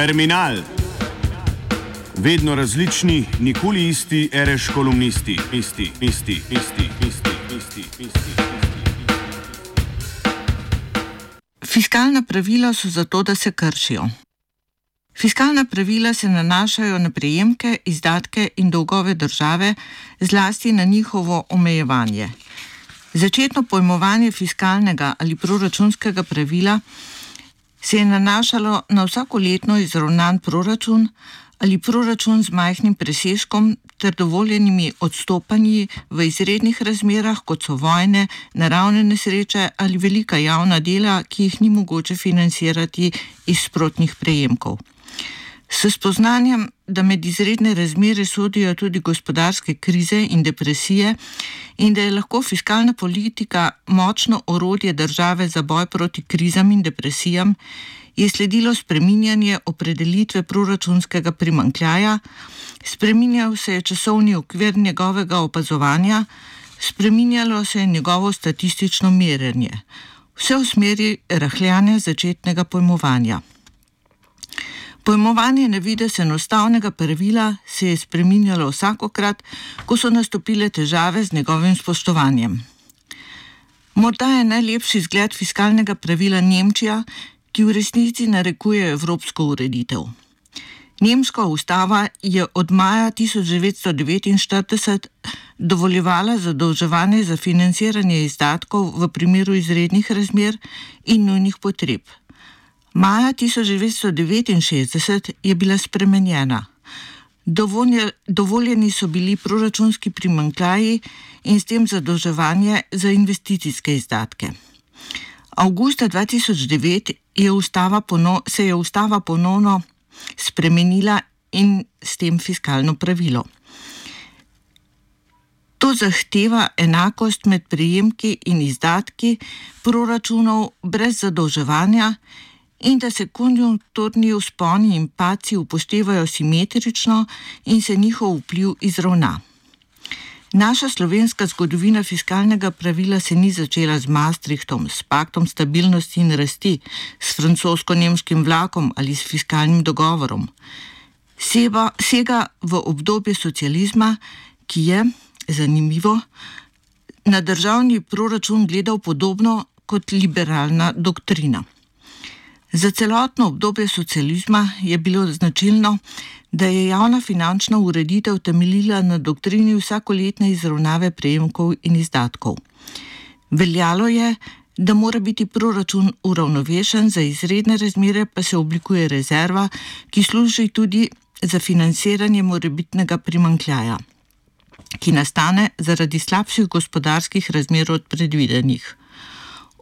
Terminal. Vedno različni, nikoli isti, reš kolumnisti, isti, isti, isti, isti, isti, isti. Fiskalna pravila so zato, da se kršijo. Fiskalna pravila se nanašajo na prejemke, izdatke in dolgove države, zlasti na njihovo omejevanje. Začetno pojmovanje fiskalnega ali proračunskega pravila se je nanašalo na vsakoletno izravnan proračun ali proračun z majhnim presežkom ter dovoljenimi odstopanji v izrednih razmerah, kot so vojne, naravne nesreče ali velika javna dela, ki jih ni mogoče financirati iz sprotnih prejemkov. S spoznanjem, da med izredne razmere sodijo tudi gospodarske krize in depresije in da je lahko fiskalna politika močno orodje države za boj proti krizam in depresijam, je sledilo spreminjanje opredelitve proračunskega primankljaja, spreminjal se je časovni okvir njegovega opazovanja, spreminjalo se je njegovo statistično merjenje, vse v smeri rahljanja začetnega pojmovanja. Pojmovanje na vides enostavnega pravila se je spreminjalo vsakokrat, ko so nastopile težave z njegovim spoštovanjem. Morda je najlepši zgled fiskalnega pravila Nemčija, ki v resnici narekuje evropsko ureditev. Nemška ustava je od maja 1949 dovoljevala zadolževanje za financiranje izdatkov v primeru izrednih razmer in nujnih potreb. Maja 1969 je bila spremenjena. Dovoljeni so bili proračunski primankljaji in s tem zadolževanje za investicijske izdatke. Augusta 2009 je pono, se je ustava ponovno spremenila in s tem fiskalno pravilo. To zahteva enakost med prejemki in izdatki proračunov brez zadolževanja in da se konjunkturni vzponi in paci upoštevajo simetrično in se njihov vpliv izravna. Naša slovenska zgodovina fiskalnega pravila se ni začela z Maastrichtom, s paktom stabilnosti in rasti, s francosko-nemškim vlakom ali s fiskalnim dogovorom. Seba, sega v obdobje socializma, ki je, zanimivo, na državni proračun gledal podobno kot liberalna doktrina. Za celotno obdobje socializma je bilo značilno, da je javna finančna ureditev temeljila na doktrini vsakoletne izravnave prejemkov in izdatkov. Veljalo je, da mora biti proračun uravnovešen, za izredne razmere pa se oblikuje rezerva, ki služi tudi za financiranje morebitnega primankljaja, ki nastane zaradi slabših gospodarskih razmer od predvidenih.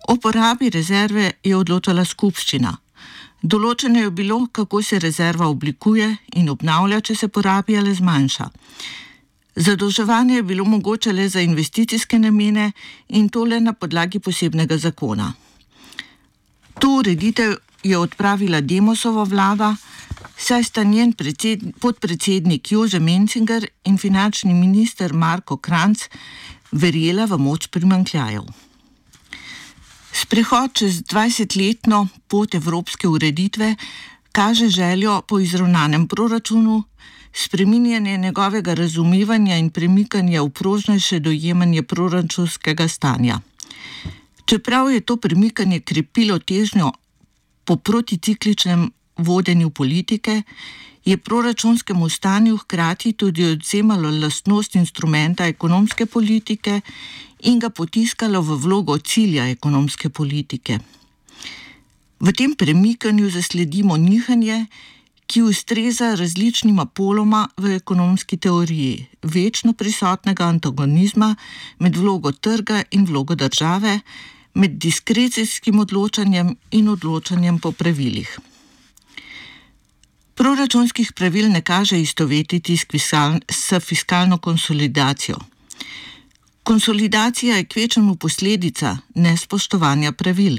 O porabi rezerve je odločala skupščina. Določeno je bilo, kako se rezerva oblikuje in obnavlja, če se porabi ali zmanjša. Zadolževanje je bilo mogoče le za investicijske namene in to le na podlagi posebnega zakona. To ureditev je odpravila Demosova vlada, saj sta njen podpredsednik Jože Mencinger in finančni minister Marko Kranc verjela v moč primankljajev. Sprehod čez 20-letno pot evropske ureditve kaže željo po izravnanem proračunu, spreminjanje njegovega razumevanja in premikanje v prožnejše dojemanje proračunskega stanja. Čeprav je to premikanje krepilo težnjo po proticikličnem vodenju politike, je proračunskemu stanju hkrati tudi odzemalo lastnost instrumenta ekonomske politike in ga potiskalo v vlogo cilja ekonomske politike. V tem premikanju zasledimo nihanje, ki ustreza različnima poloma v ekonomski teoriji, večno prisotnega antagonizma med vlogo trga in vlogo države, med diskrecijskim odločanjem in odločanjem po pravilih. Proračunskih pravil ne kaže istovetiti s fiskalno konsolidacijo. Konsolidacija je kvečemu posledica nespoštovanja pravil.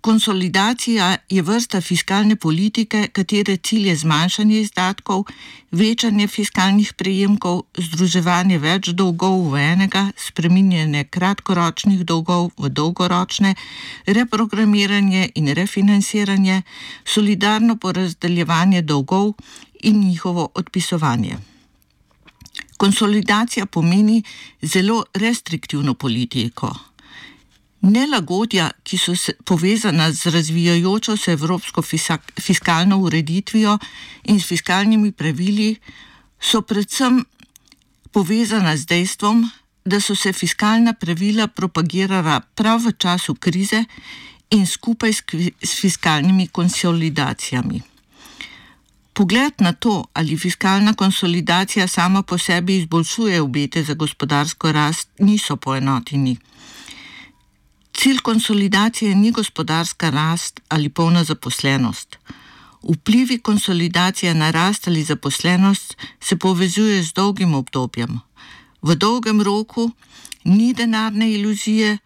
Konsolidacija je vrsta fiskalne politike, katere cilj je zmanjšanje izdatkov, večanje fiskalnih prejemkov, združevanje več dolgov v enega, spreminjanje kratkoročnih dolgov v dolgoročne, reprogramiranje in refinanciranje, solidarno porazdeljevanje dolgov in njihovo odpisovanje. Konsolidacija pomeni zelo restriktivno politiko. Nelagodja, ki so povezana z razvijajočo se evropsko fiskalno ureditvijo in s fiskalnimi pravili, so predvsem povezana z dejstvom, da so se fiskalna pravila propagirala prav v času krize in skupaj s fiskalnimi konsolidacijami. Pogled na to, ali fiskalna konsolidacija sama po sebi izboljšuje obete za gospodarsko rast, niso poenoteni. Cilj konsolidacije ni gospodarska rast ali polna zaposlenost. Vplivi konsolidacije na rast ali zaposlenost se povezuje z dolgim obdobjem. V dolgem roku ni denarne iluzije,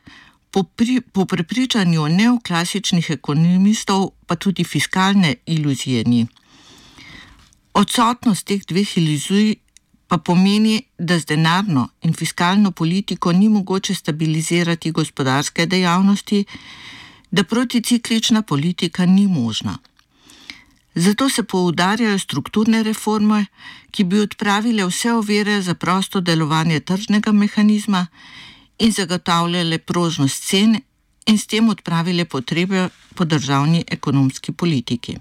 po, pri, po prepričanju neoklasičnih ekonomistov pa tudi fiskalne iluzije ni. Odsotnost teh dveh iluzij pa pomeni, da z denarno in fiskalno politiko ni mogoče stabilizirati gospodarske dejavnosti, da proticiklična politika ni možna. Zato se poudarjajo strukturne reforme, ki bi odpravile vse ovire za prosto delovanje tržnega mehanizma in zagotavljale prožnost cen in s tem odpravile potrebe po državni ekonomski politiki.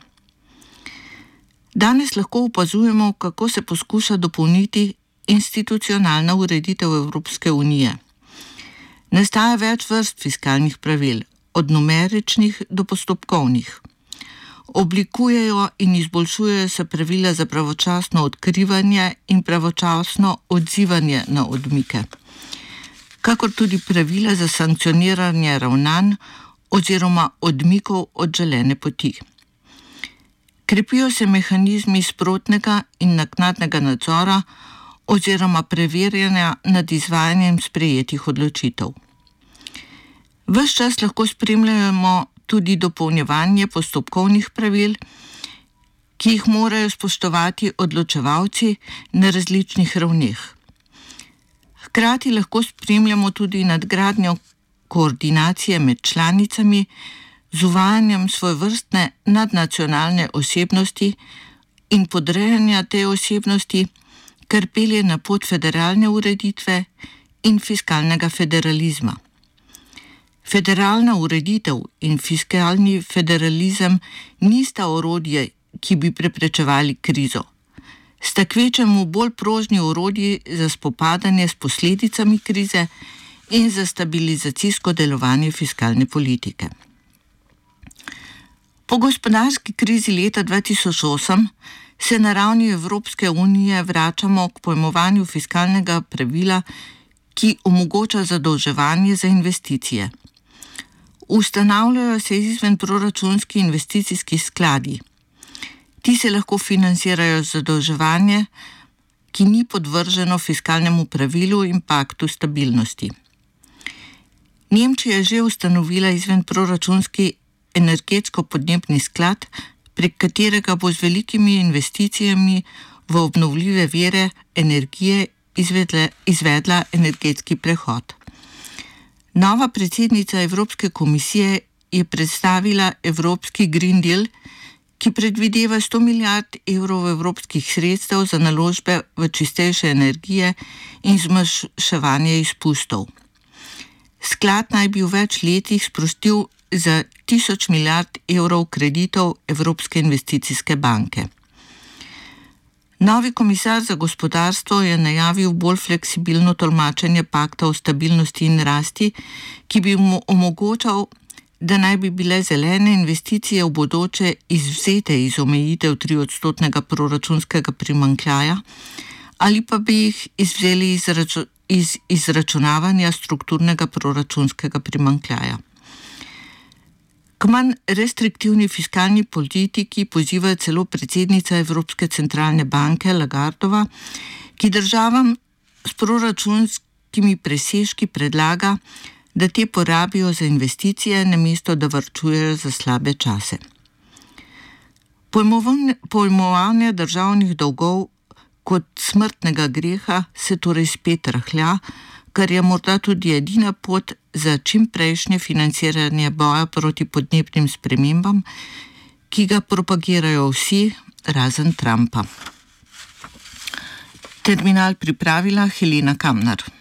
Danes lahko opazujemo, kako se poskuša dopolniti institucionalna ureditev Evropske unije. Nastaja več vrst fiskalnih pravil, od numeričnih do postopkovnih. Oblikujejo in izboljšujejo se pravila za pravočasno odkrivanje in pravočasno odzivanje na odmike, kakor tudi pravila za sankcioniranje ravnanj oziroma odmikov od želene poti. Krepijo se mehanizmi sprotnega in naknadnega nadzora oziroma preverjanja nad izvajanjem sprejetih odločitev. Ves čas lahko spremljamo tudi dopolnjevanje postopkovnih pravil, ki jih morajo spoštovati odločevalci na različnih ravneh. Hkrati lahko spremljamo tudi nadgradnjo koordinacije med članicami, z uvajanjem svoje vrstne nadnacionalne osebnosti in podrejanja te osebnosti, kar pelje na pot federalne ureditve in fiskalnega federalizma. Federalna ureditev in fiskalni federalizem nista orodje, ki bi preprečevali krizo. Sta kvečemu bolj prožni orodji za spopadanje s posledicami krize in za stabilizacijsko delovanje fiskalne politike. Po gospodarski krizi leta 2008 se na ravni Evropske unije vračamo k pojmovanju fiskalnega pravila, ki omogoča zadolževanje za investicije. Ustanavljajo se izven proračunski investicijski skladi. Ti se lahko financirajo z zadolževanje, ki ni podvrženo fiskalnemu pravilu in paktu stabilnosti. Nemčija je že ustanovila izven proračunski energetsko-podnebni sklad, prek katerega bo z velikimi investicijami v obnovljive vere energije izvedle, izvedla energetski prehod. Nova predsednica Evropske komisije je predstavila Evropski Green Deal, ki predvideva 100 milijard evrov evropskih sredstev za naložbe v čistejše energije in zmanjševanje izpustov. Sklad naj bi v več letih sprostil za tisoč milijard evrov kreditov Evropske investicijske banke. Novi komisar za gospodarstvo je najavil bolj fleksibilno tolmačenje pakta o stabilnosti in rasti, ki bi mu omogočal, da naj bi bile zelene investicije v bodoče izvzete iz omejitev 3-odstotnega proračunskega primankljaja ali pa bi jih izvzeli iz, iz izračunavanja strukturnega proračunskega primankljaja. K manj restriktivni fiskalni politiki poziva celo predsednica Evropske centralne banke Lagardova, ki državam s proračunskimi presežki predlaga, da te porabijo za investicije, namesto da vrčujejo za slabe čase. Pojmovanje državnih dolgov kot smrtnega greha se torej spet rahlja, kar je morda tudi edina pot za čimprejšnje financiranje boja proti podnebnim spremembam, ki ga propagirajo vsi, razen Trumpa. Terminal pripravila Helena Kamnar.